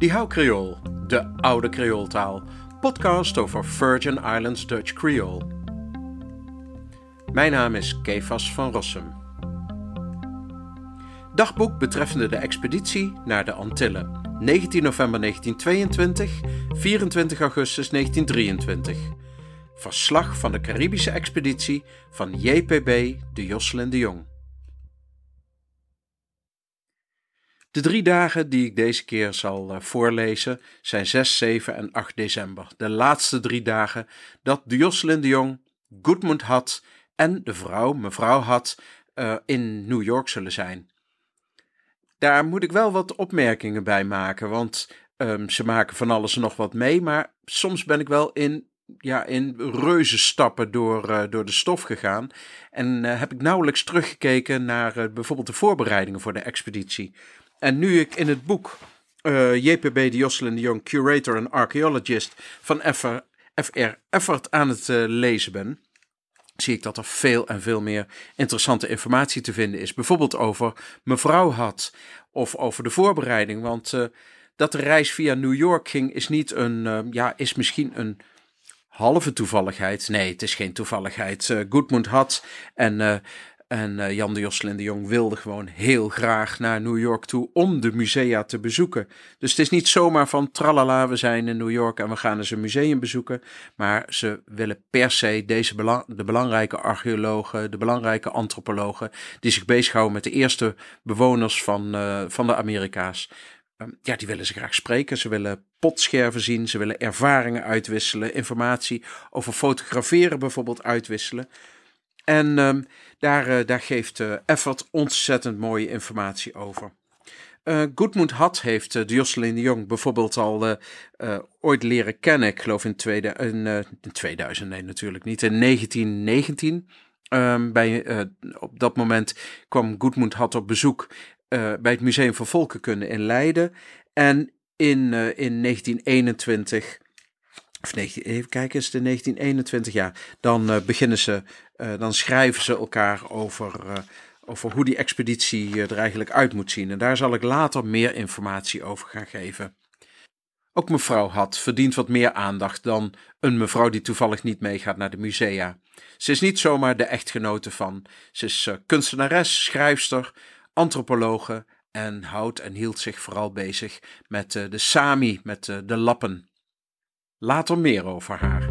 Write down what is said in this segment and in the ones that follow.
Die Hou Creole, de oude Creooltaal. Podcast over Virgin Islands Dutch Creole. Mijn naam is Kefas van Rossum. Dagboek betreffende de expeditie naar de Antillen. 19 november 1922, 24 augustus 1923. Verslag van de Caribische expeditie van JPB de Jocelyn de Jong. De drie dagen die ik deze keer zal uh, voorlezen zijn 6, 7 en 8 december. De laatste drie dagen dat Jocelyn de Jong, Goodmund had en de vrouw, mevrouw had, uh, in New York zullen zijn. Daar moet ik wel wat opmerkingen bij maken, want um, ze maken van alles nog wat mee, maar soms ben ik wel in ja, in reuzenstappen door, uh, door de stof gegaan. En heb ik nauwelijks teruggekeken naar bijvoorbeeld de voorbereidingen voor de expeditie. En nu ik in het boek JPB de Jocelyn de Jong, Curator en Archaeologist van F.R. Effert aan het lezen ben, zie ik dat er veel en veel meer interessante informatie te vinden is. Bijvoorbeeld over mevrouw had of over de voorbereiding. Want dat de reis via New York ging is niet een, ja, is misschien een halve toevalligheid. Nee, het is geen toevalligheid. Uh, Goodmund had en, uh, en uh, Jan de Josselin de Jong wilde gewoon heel graag naar New York toe om de musea te bezoeken. Dus het is niet zomaar van tralala, we zijn in New York en we gaan eens een museum bezoeken. Maar ze willen per se deze de belangrijke archeologen, de belangrijke antropologen, die zich bezighouden met de eerste bewoners van, van de Amerika's. Ehm, ja, die willen ze graag spreken. Ze willen potscherven zien, ze willen ervaringen uitwisselen, informatie over fotograferen bijvoorbeeld uitwisselen. En um, daar, uh, daar geeft Effort ontzettend mooie informatie over. Uh, Goodmund Had heeft de Jocelyn de Jong bijvoorbeeld al ooit leren kennen. Ik geloof in, tweede, in, in 2000, nee natuurlijk niet, in 1919. Um, ehm, bij, op dat moment kwam Goodmund Had op bezoek bij het Museum van Volkenkunde in Leiden. En in, in 1921, of 19, even kijken, is het in 1921, ja, dan uh, beginnen ze, dan schrijven ze elkaar over, over hoe die expeditie er eigenlijk uit moet zien. En daar zal ik later meer informatie over gaan geven. Ook mevrouw had verdient wat meer aandacht dan een mevrouw die toevallig niet meegaat naar de musea. Ze is niet zomaar de echtgenote van. Ze is kunstenares, schrijfster, antropologe en houdt en hield zich vooral bezig met de Sami, met de lappen. Later meer over haar.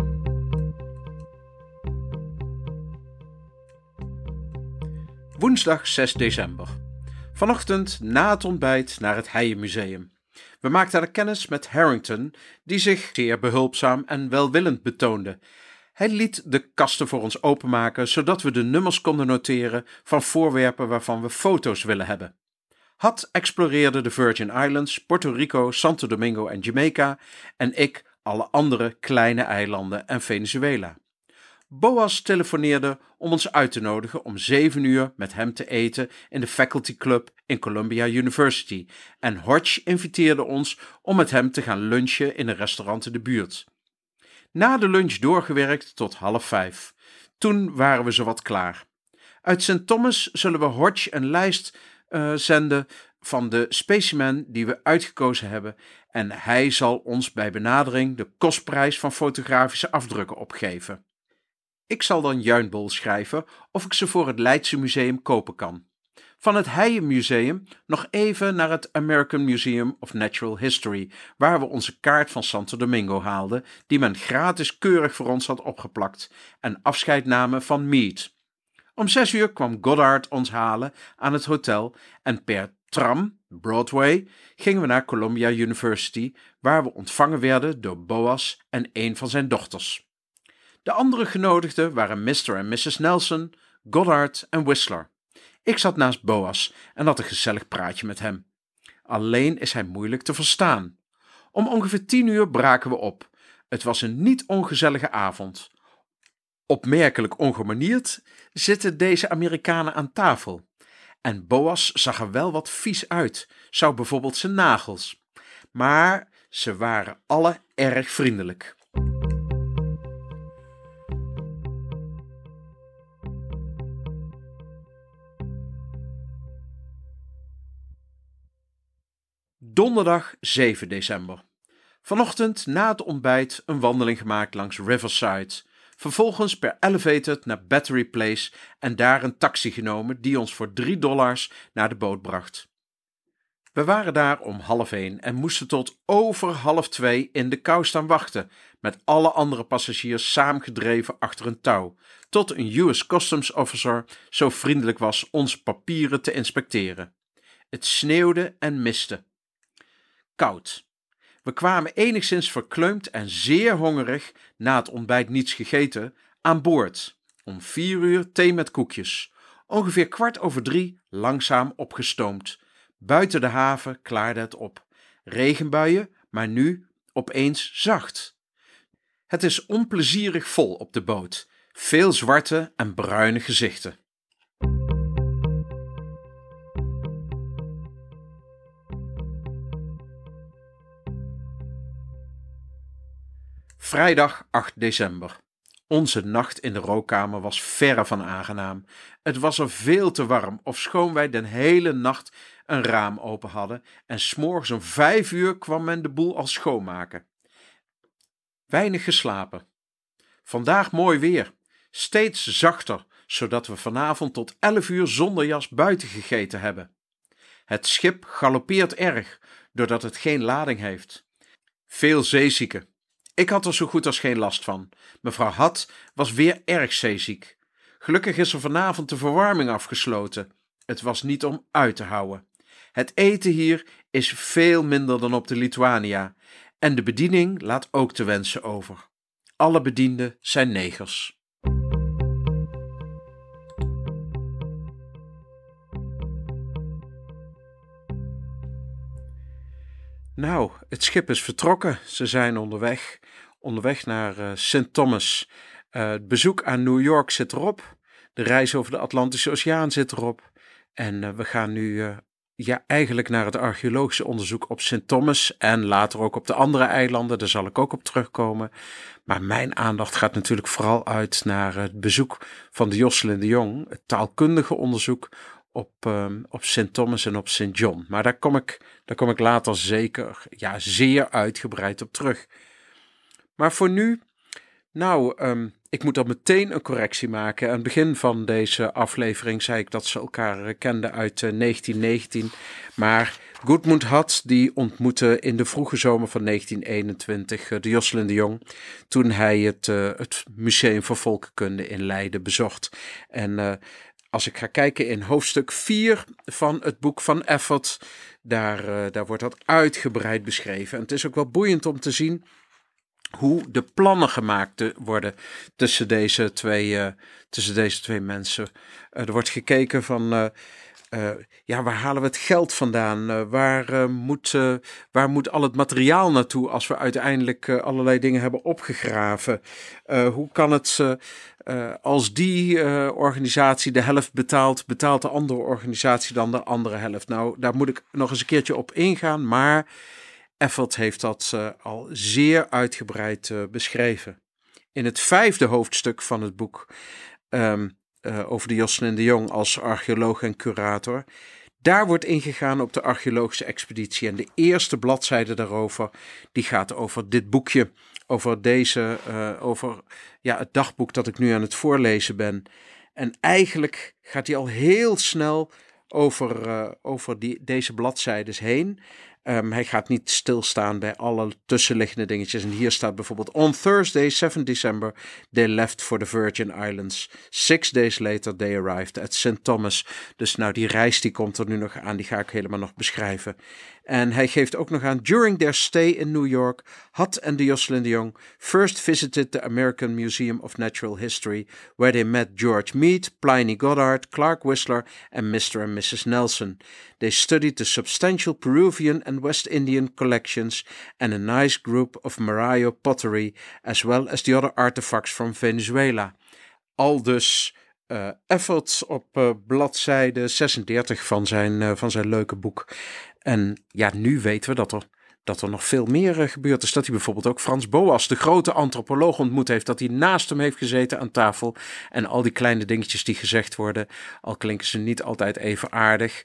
Woensdag 6 december. Vanochtend na het ontbijt naar het Heijenmuseum. We maakten er kennis met Harrington, die zich zeer behulpzaam en welwillend betoonde hij liet de kasten voor ons openmaken, zodat we de nummers konden noteren van voorwerpen waarvan we foto's willen hebben. Had exploreerde de Virgin Islands, Puerto Rico, Santo Domingo en Jamaica en ik alle andere kleine eilanden en Venezuela. Boas telefoneerde om ons uit te nodigen om zeven uur met hem te eten in de Faculty Club in Columbia University en Hodge inviteerde ons om met hem te gaan lunchen in een restaurant in de buurt. Na de lunch doorgewerkt tot half vijf. Toen waren we zowat klaar. Uit St. Thomas zullen we Hodge een lijst uh, zenden van de specimen die we uitgekozen hebben en hij zal ons bij benadering de kostprijs van fotografische afdrukken opgeven. Ik zal dan Juinbol schrijven of ik ze voor het Leidse Museum kopen kan. Van het Heijen Museum nog even naar het American Museum of Natural History, waar we onze kaart van Santo Domingo haalden, die men gratis keurig voor ons had opgeplakt, en afscheid namen van Mead. Om zes uur kwam Goddard ons halen aan het hotel en per tram, Broadway, gingen we naar Columbia University, waar we ontvangen werden door Boas en een van zijn dochters. De andere genodigden waren Mr. en Mrs. Nelson, Goddard en Whistler. Ik zat naast Boas en had een gezellig praatje met hem. Alleen is hij moeilijk te verstaan. Om ongeveer tien uur braken we op. Het was een niet ongezellige avond. Opmerkelijk ongemanierd zitten deze Amerikanen aan tafel. En Boas zag er wel wat vies uit, zou bijvoorbeeld zijn nagels. Maar ze waren alle erg vriendelijk. Donderdag 7 december. Vanochtend na het ontbijt een wandeling gemaakt langs Riverside. Vervolgens per elevator naar Battery Place en daar een taxi genomen die ons voor 3 dollars naar de boot bracht. We waren daar om half één en moesten tot over half twee in de kou staan wachten, met alle andere passagiers saamgedreven achter een touw, tot een US Customs Officer zo vriendelijk was ons papieren te inspecteren. Het sneeuwde en miste. Koud. We kwamen enigszins verkleumd en zeer hongerig, na het ontbijt niets gegeten, aan boord. Om vier uur thee met koekjes. Ongeveer kwart over drie langzaam opgestoomd. Buiten de haven klaarde het op. Regenbuien, maar nu opeens zacht. Het is onplezierig vol op de boot. Veel zwarte en bruine gezichten. Vrijdag 8 december. Onze nacht in de rookkamer was verre van aangenaam. Het was er veel te warm, ofschoon wij den hele nacht een raam open hadden en s'morgens om vijf uur kwam men de boel al schoonmaken. Weinig geslapen. Vandaag mooi weer, steeds zachter, zodat we vanavond tot elf uur zonder jas buiten gegeten hebben. Het schip galoppeert erg, doordat het geen lading heeft. Veel zeezieken. Ik had er zo goed als geen last van. Mevrouw Had was weer erg zeeziek. Gelukkig is er vanavond de verwarming afgesloten. Het was niet om uit te houden. Het eten hier is veel minder dan op de Lituania en de bediening laat ook te wensen over. Alle bedienden zijn negers. Nou, het schip is vertrokken. Ze zijn onderweg, onderweg naar uh, St. Thomas. Uh, het bezoek aan New York zit erop. De reis over de Atlantische Oceaan zit erop. En uh, we gaan nu ja, eigenlijk naar het archeologische onderzoek op St. Thomas en later ook op de andere eilanden. Daar zal ik ook op terugkomen. Maar mijn aandacht gaat natuurlijk vooral uit naar het bezoek van de Jocelyn de Jong, het taalkundige onderzoek op, um, op St. Thomas en op St. John. Maar daar kom, ik, daar kom ik later zeker, ja, zeer uitgebreid op terug. Maar voor nu, nou, um, ik moet dan meteen een correctie maken. Aan het begin van deze aflevering zei ik dat ze elkaar eh, kenden uit 1919. Eh, maar Goodmund had die ontmoette in de vroege zomer van 1921 eh, de Jocelyn de Jong. Toen hij het, het Museum voor Volkenkunde in Leiden bezocht. En als ik ga kijken in hoofdstuk 4 van het boek van Effort, daar, daar wordt dat uitgebreid beschreven. En het is ook wel boeiend om te zien hoe de plannen gemaakt worden tussen deze twee, uh, tussen deze twee mensen. Uh, er wordt gekeken van, uh, ja, waar halen we het geld vandaan? waar, moet, waar moet al het materiaal naartoe als we uiteindelijk allerlei dingen hebben opgegraven? hoe kan het, als die organisatie de helft betaalt, betaalt de andere organisatie dan de andere helft? Nou, daar moet ik nog eens een keertje op ingaan, maar... Effort heeft dat uh, al zeer uitgebreid uh, beschreven. In het vijfde hoofdstuk van het boek um, uh, over de Jocelyn de Jong als archeoloog en curator, daar wordt ingegaan op de archeologische expeditie. En de eerste bladzijde daarover, die gaat over dit boekje, over deze, over ja, het dagboek dat ik nu aan het voorlezen ben. En eigenlijk gaat hij al heel snel over, over die, deze bladzijdes heen. Um, hij gaat niet stilstaan bij alle tussenliggende dingetjes. En hier staat bijvoorbeeld: On Thursday, 7 December, they left for the Virgin Islands. Six days later, they arrived at St. Thomas. Dus nou, die reis die komt er nu nog aan, die ga ik helemaal nog beschrijven. En hij geeft ook nog aan: During their stay in New York, Hutt and de Jocelyn de Jong first visited the American Museum of Natural History, where they met George Mead, Pliny Goddard, Clark Whistler, and Mr. and Mrs. Nelson. They studied the substantial Peruvian and West Indian collections and a nice group of Marayo pottery, as well as the other artifacts from Venezuela. Al dus uh, Efforts op uh, bladzijde 36 van zijn, uh, van zijn leuke boek. En ja, nu weten we dat er, dat er nog veel meer gebeurd is. Dat hij bijvoorbeeld ook Frans Boas, de grote antropoloog, ontmoet heeft. Dat hij naast hem heeft gezeten aan tafel. En al die kleine dingetjes die gezegd worden, al klinken ze niet altijd even aardig.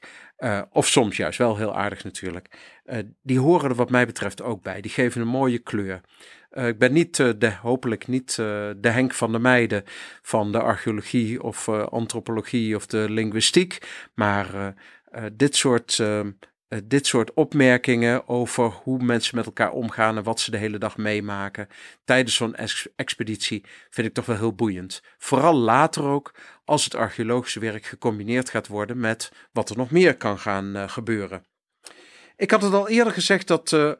of soms juist wel heel aardig natuurlijk. die horen er wat mij betreft ook bij. Die geven een mooie kleur. Ik ben niet de, hopelijk niet de Henk van de Meiden van de archeologie of antropologie of de linguïstiek, maar dit soort dit soort opmerkingen over hoe mensen met elkaar omgaan en wat ze de hele dag meemaken tijdens zo'n ex expeditie vind ik toch wel heel boeiend. Vooral later ook als het archeologische werk gecombineerd gaat worden met wat er nog meer kan gaan uh, gebeuren. Ik had het al eerder gezegd dat uh,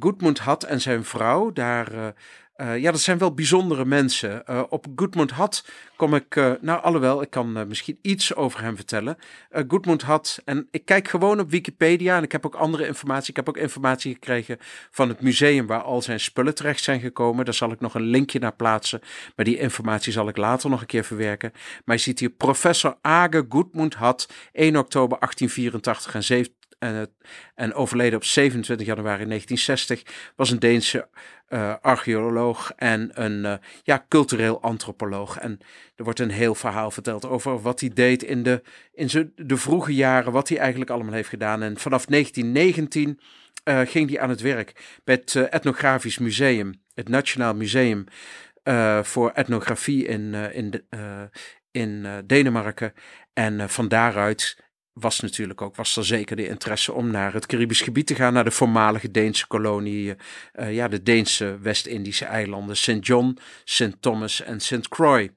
Goodmund had en zijn vrouw daar uh, ja, dat zijn wel bijzondere mensen. Uh, op Goodmund Had kom ik, uh, nou alhoewel, ik kan misschien iets over hem vertellen. Goodmund Had, en ik kijk gewoon op Wikipedia en ik heb ook andere informatie. Ik heb ook informatie gekregen van het museum waar al zijn spullen terecht zijn gekomen. Daar zal ik nog een linkje naar plaatsen, maar die informatie zal ik later nog een keer verwerken. Maar je ziet hier professor Age Goodmund Had, 1 oktober 1884 en 7 en, en, overleden op 27 januari 1960, was een Deense uh, archeoloog en een uh, ja, cultureel antropoloog. En er wordt een heel verhaal verteld over wat hij deed in, de, in de vroege jaren, wat hij eigenlijk allemaal heeft gedaan. En vanaf 1919 uh, ging hij aan het werk bij het Etnografisch Museum, het Nationaal Museum voor Etnografie in, in, in Denemarken. En van daaruit was natuurlijk ook, was er zeker de interesse om naar het Caribisch gebied te gaan, naar de voormalige Deense kolonie, uh, ja, de Deense West-Indische eilanden, St. John, St. Thomas en St. Croix.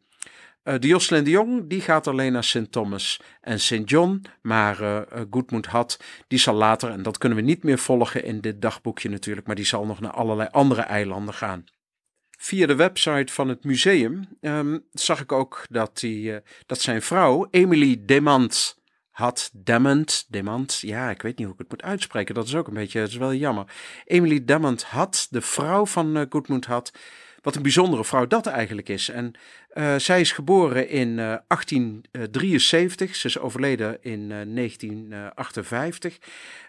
Uh, de Jocelyn de Jong die gaat alleen naar St. Thomas en St. John, maar uh, Goodmund had, die zal later, en dat kunnen we niet meer volgen in dit dagboekje natuurlijk, maar die zal nog naar allerlei andere eilanden gaan. Via de website van het museum um, zag ik ook dat, die, dat zijn vrouw, Emily Demant, had Dement, Demand, ja, ik weet niet hoe ik het moet uitspreken. Dat is ook een beetje, dat is wel jammer. Emily Dement had, de vrouw van uh, Goodmund had, wat een bijzondere vrouw dat eigenlijk is. En uh, zij is geboren in uh, eh, 1873, ze is overleden in 1958.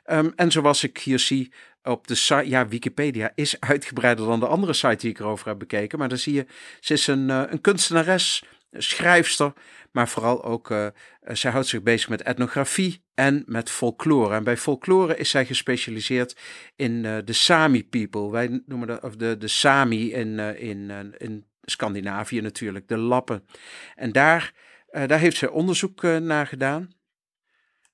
Um, en zoals ik hier zie op de site, ja, Wikipedia is uitgebreider dan de andere site die ik erover heb bekeken. Maar dan zie je, ze is een, een kunstenares, schrijfster, maar vooral ook, uh, zij houdt zich bezig met etnografie en met folklore. En bij folklore is zij gespecialiseerd in uh, de Sami people. Wij noemen dat, of de, de Sami in, uh, in, in Scandinavië natuurlijk, de Lappen. En daar, daar heeft zij onderzoek naar gedaan.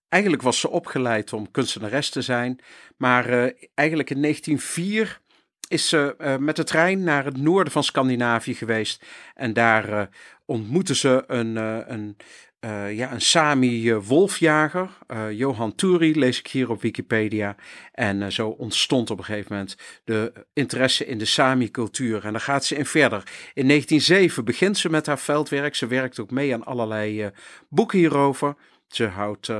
Eigenlijk was ze opgeleid om kunstenares te zijn, maar eigenlijk in 1904 is ze met de trein naar het noorden van Scandinavië geweest. En daar ontmoette ze een, uh, een, ja, een Sami-wolfjager, Johan Turi, lees ik hier op Wikipedia. En zo ontstond op een gegeven moment de interesse in de Sami-cultuur. En daar gaat ze in verder. In 1907 begint ze met haar veldwerk. Ze werkt ook mee aan allerlei boeken hierover. Ze houdt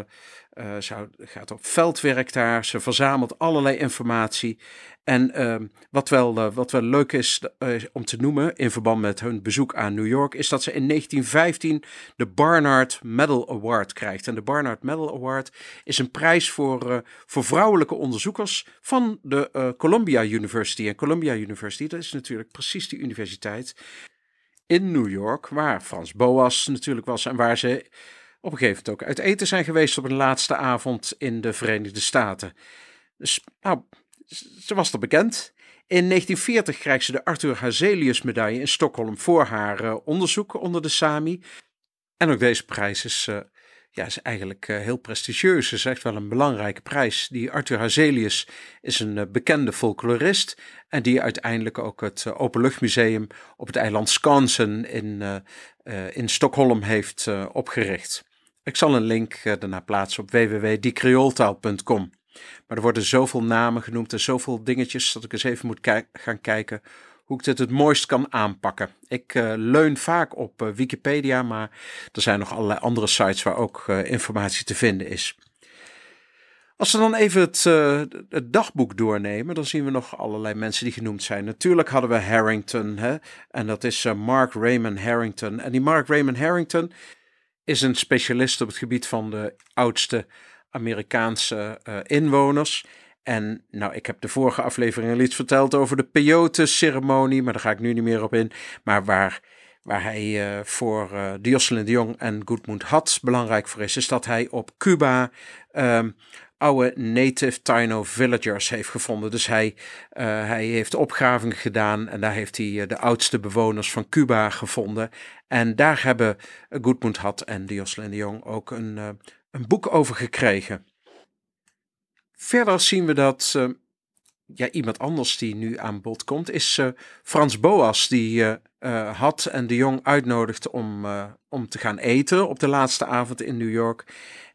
ze gaat op veldwerk daar, ze verzamelt allerlei informatie. En uh, wat, wel, uh, wat wel leuk is uh, om te noemen in verband met hun bezoek aan New York, is dat ze in 1915 de Barnard Medal Award krijgt. En de Barnard Medal Award is een prijs voor, voor vrouwelijke onderzoekers van de Columbia University. En Columbia University, dat is natuurlijk precies die universiteit in New York, waar Frans Boas natuurlijk was en waar ze op een gegeven moment ook uit eten zijn geweest op een laatste avond in de Verenigde Staten. Dus nou, ze was er bekend. In 1940 krijgt ze de Arthur Hazelius medaille in Stockholm voor haar uh, onderzoek onder de Sami. En ook deze prijs is, uh, ja, is eigenlijk uh, heel prestigieus. Het is echt wel een belangrijke prijs. Die Arthur Hazelius is een bekende folklorist. En die uiteindelijk ook het Openluchtmuseum op het eiland Skansen in, in Stockholm heeft opgericht. Ik zal een link daarna plaatsen op www.diecreoltaal.com. Maar er worden zoveel namen genoemd en zoveel dingetjes dat ik eens even moet gaan kijken hoe ik dit het mooist kan aanpakken. Ik uh, leun vaak op uh, Wikipedia, maar er zijn nog allerlei andere sites waar ook informatie te vinden is. Als we dan even het, het, dagboek doornemen, dan zien we nog allerlei mensen die genoemd zijn. Natuurlijk hadden we Harrington, hè, en dat is Mark Raymond Harrington. En die Mark Raymond Harrington, is een specialist op het gebied van de oudste Amerikaanse uh, inwoners. En nou, ik heb de vorige aflevering al iets verteld over de peyote-ceremonie, maar daar ga ik nu niet meer op in. Maar waar, waar hij uh, voor uh, de Jocelyn de Jong en Goodmund Had belangrijk voor is, is dat hij op Cuba um, oude native Taino villagers heeft gevonden. Dus hij, uh, hij heeft opgravingen gedaan en daar heeft hij de oudste bewoners van Cuba gevonden. En daar hebben Goodmund Had en Jocelyn de Jong ook een, een boek over gekregen. Verder zien we dat ja, iemand anders die nu aan bod komt, is Frans Boas, die had en de Jong uitnodigde om, om te gaan eten op de laatste avond in New York.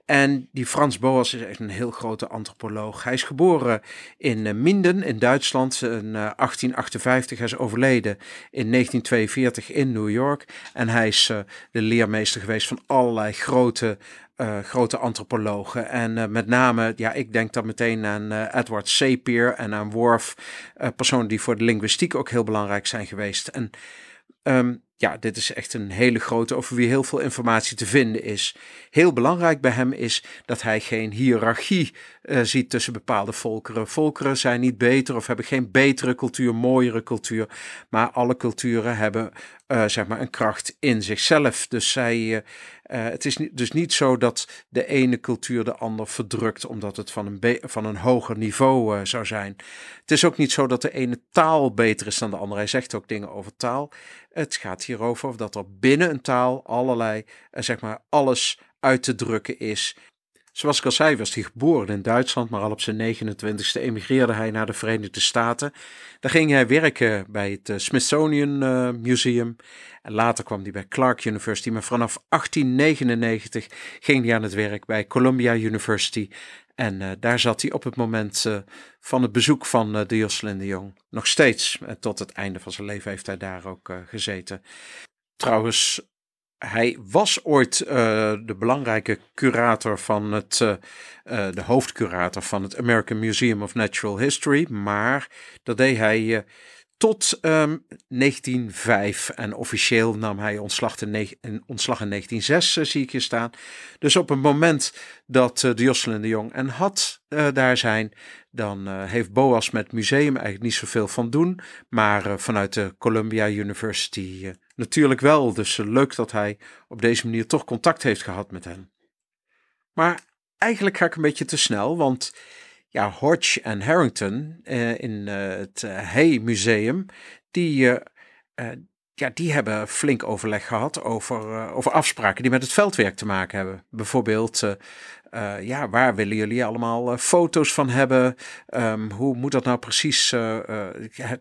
En die Frans Boas is echt een heel grote antropoloog. Hij is geboren in Minden in Duitsland in 1858. Hij is overleden in 1942 in New York. En hij is de leermeester geweest van allerlei grote grote antropologen. En met name, ja, ik denk dan meteen aan Edward Sapir en aan Worf, personen die voor de linguïstiek ook heel belangrijk zijn geweest. En um, ja, dit is echt een hele grote over wie heel veel informatie te vinden is. Heel belangrijk bij hem is dat hij geen hiërarchie uh, ziet tussen bepaalde volkeren. Volkeren zijn niet beter of hebben geen betere cultuur, mooiere cultuur, maar alle culturen hebben uh, zeg maar een kracht in zichzelf. Dus zij, uh, het is dus niet zo dat de ene cultuur de ander verdrukt omdat het van een, van een hoger niveau zou zijn. Het is ook niet zo dat de ene taal beter is dan de andere. Hij zegt ook dingen over taal. Het gaat hierover dat er binnen een taal allerlei, zeg maar, alles uit te drukken is. Zoals ik al zei, was hij geboren in Duitsland, maar al op zijn 29ste emigreerde hij naar de Verenigde Staten. Daar ging hij werken bij het eh, Smithsonian uh, Museum. En later kwam hij bij Clark University, maar vanaf 1899 ging hij aan het werk bij Columbia University. En uh, daar zat hij op het moment van het bezoek van uh, de Jocelyn de Jong. Nog steeds, tot het einde van zijn leven heeft hij daar ook gezeten. Trouwens, hij was ooit de belangrijke curator van het, de hoofdcurator van het American Museum of Natural History. Maar dat deed hij tot um, 1905. En officieel nam hij ontslag in, ontslag in 1906, uh, zie ik hier staan. Dus op het moment dat de Jocelyn de Jong en Had daar zijn, dan heeft Boas met museum eigenlijk niet zoveel van doen. Maar vanuit de Columbia University natuurlijk wel. Dus leuk dat hij op deze manier toch contact heeft gehad met hen. Maar eigenlijk ga ik een beetje te snel, want ja, Hodge en Harrington uh, in uh, het Hay Museum, die, ja, die hebben flink overleg gehad over, over afspraken die met het veldwerk te maken hebben. Bijvoorbeeld, ja, waar willen jullie allemaal foto's van hebben? Um, hoe moet dat nou precies?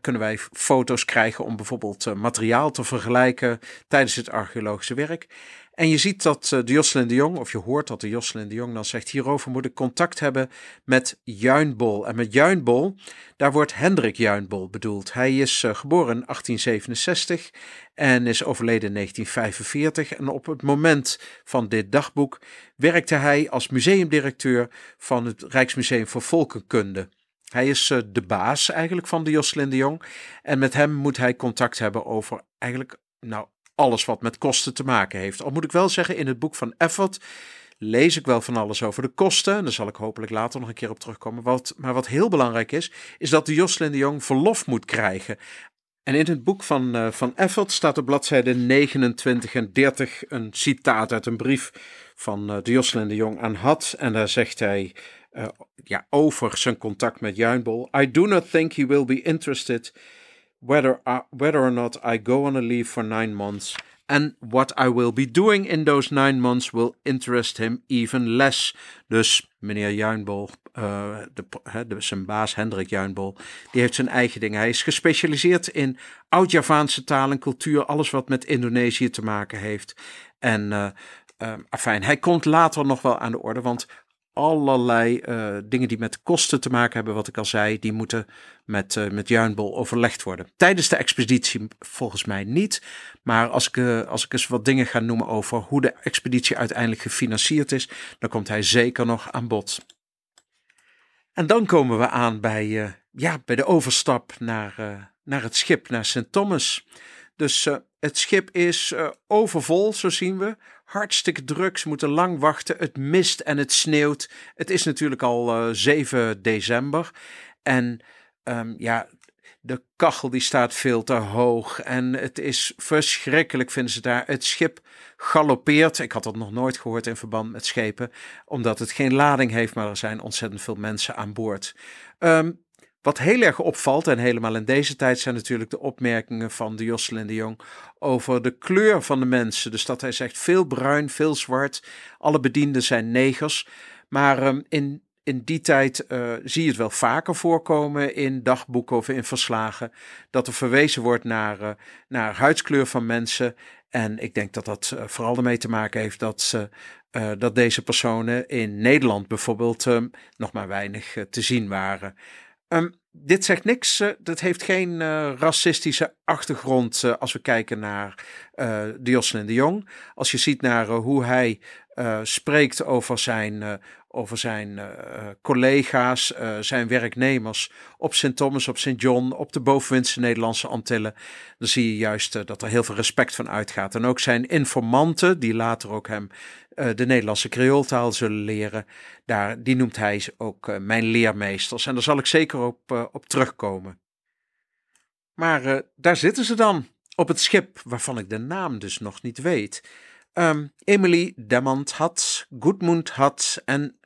kunnen wij foto's krijgen om bijvoorbeeld materiaal te vergelijken tijdens het archeologische werk? En je ziet dat uh, de Jocelyn de Jong, of je hoort dat de Jocelyn de Jong dan zegt: hierover moet ik contact hebben met Juinbol. En met Juinbol, daar wordt Hendrik Juinbol bedoeld. Hij is uh, geboren in 1867 en is overleden in 1945. En op het moment van dit dagboek werkte hij als museumdirecteur van het Rijksmuseum voor Volkenkunde. Hij is uh, de baas eigenlijk van de Jocelyn de Jong. En met hem moet hij contact hebben over eigenlijk nou, alles wat met kosten te maken heeft. Al moet ik wel zeggen, in het boek van Effort lees ik wel van alles over de kosten. En daar zal ik hopelijk later nog een keer op terugkomen. Wat, maar wat heel belangrijk is, is dat de Jocelyn de Jong verlof moet krijgen. En in het boek van, uh, van Effort staat op bladzijde 29 en 30 een citaat uit een brief van uh, de Jocelyn de Jong aan Had. En daar zegt hij uh, ja, over zijn contact met Juinbol. I do not think he will be interested whether, uh, whether or not I go on a leave for nine months. And what I will be doing in those nine months will interest him even less. Dus meneer Juinbol, uh, de, zijn baas Hendrik Juinbol, die heeft zijn eigen dingen. Hij is gespecialiseerd in oud-Javaanse taal en cultuur, alles wat met Indonesië te maken heeft. En uh, hij komt later nog wel aan de orde, want allerlei uh, dingen die met kosten te maken hebben, wat ik al zei, die moeten met, uh, met Juinbol overlegd worden. Tijdens de expeditie volgens mij niet, maar als ik, uh, als ik eens wat dingen ga noemen over hoe de expeditie uiteindelijk gefinancierd is, dan komt hij zeker nog aan bod. En dan komen we aan bij, ja, bij de overstap naar, naar het schip, naar St. Thomas. Dus Het schip is overvol, zo zien we. Hartstikke druk, ze moeten lang wachten. Het mist en het sneeuwt. Het is natuurlijk al uh, 7 december. En um, ja, de kachel die staat veel te hoog en het is verschrikkelijk vinden ze daar. Het schip galoppeert. Ik had dat nog nooit gehoord in verband met schepen, omdat het geen lading heeft, maar er zijn ontzettend veel mensen aan boord. Um, wat heel erg opvalt, en helemaal in deze tijd, zijn natuurlijk de opmerkingen van de Jocelyn de Jong over de kleur van de mensen. Dus dat hij zegt veel bruin, veel zwart. Alle bedienden zijn negers. Maar um, in in die tijd uh, zie je het wel vaker voorkomen in dagboeken of in verslagen. Dat er verwezen wordt naar, uh, naar huidskleur van mensen. En ik denk dat dat uh, vooral ermee te maken heeft dat, ze, dat deze personen in Nederland bijvoorbeeld nog maar weinig te zien waren. Um, dit zegt niks. dat heeft geen racistische achtergrond als we kijken naar de Jocelyn de Jong. Als je ziet naar hoe hij spreekt over zijn, over zijn uh, collega's, uh, zijn werknemers op Sint Thomas, op Sint John, op de bovenwindse Nederlandse Antillen. Dan zie je juist dat er heel veel respect van uitgaat. En ook zijn informanten, die later ook hem de Nederlandse creooltaal zullen leren, daar, die noemt hij ook mijn leermeesters. En daar zal ik zeker op, op terugkomen. Maar daar zitten ze dan, op het schip waarvan ik de naam dus nog niet weet. Um, Emily Demand had, Goodmund had en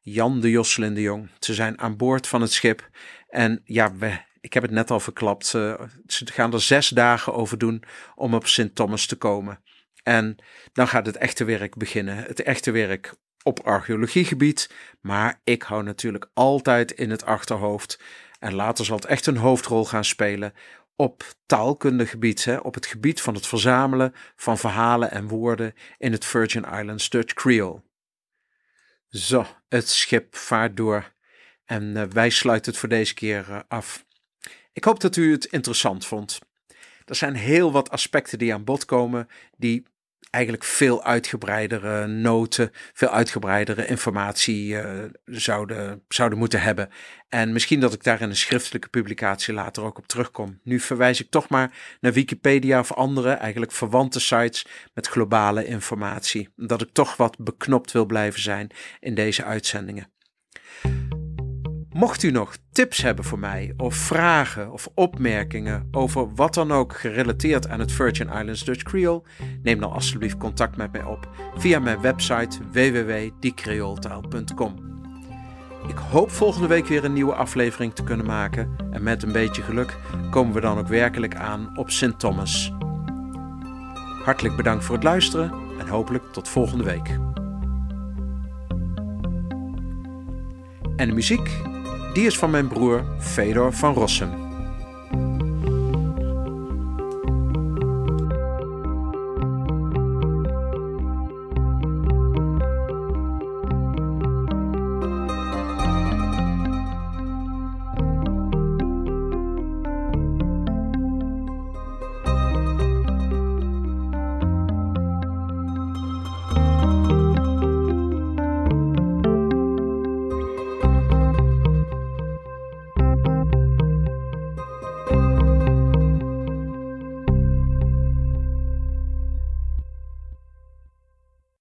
Jan de Josselin de Jong. Ze zijn aan boord van het schip. En ja, ik heb het net al verklapt. ze gaan er zes dagen over doen om op Sint Thomas te komen. En dan gaat het echte werk beginnen. Het echte werk op archeologiegebied. Maar ik hou natuurlijk altijd in het achterhoofd. En later zal het echt een hoofdrol gaan spelen op taalkundegebied, hè, op het gebied van het verzamelen van verhalen en woorden in het Virgin Islands Dutch Creole. Zo, het schip vaart door en uh, wij sluiten het voor deze keer uh, af. Ik hoop dat u het interessant vond. Er zijn heel wat aspecten die aan bod komen die eigenlijk veel uitgebreidere noten, veel uitgebreidere informatie uh, zouden, zouden moeten hebben. En misschien dat ik daar in een schriftelijke publicatie later ook op terugkom. Nu verwijs ik toch maar naar Wikipedia of andere, eigenlijk verwante sites met globale informatie. Dat ik toch wat beknopt wil blijven zijn in deze uitzendingen. Mocht u nog tips hebben voor mij, of vragen of opmerkingen over wat dan ook gerelateerd aan het Virgin Islands Dutch Creole, neem dan alsjeblieft contact met mij op via mijn website www.diecreoltaal.com. Ik hoop volgende week weer een nieuwe aflevering te kunnen maken en met een beetje geluk komen we dan ook werkelijk aan op Sint Thomas. Hartelijk bedankt voor het luisteren en hopelijk tot volgende week. En de muziek die is van mijn broer Fedor van Rossum.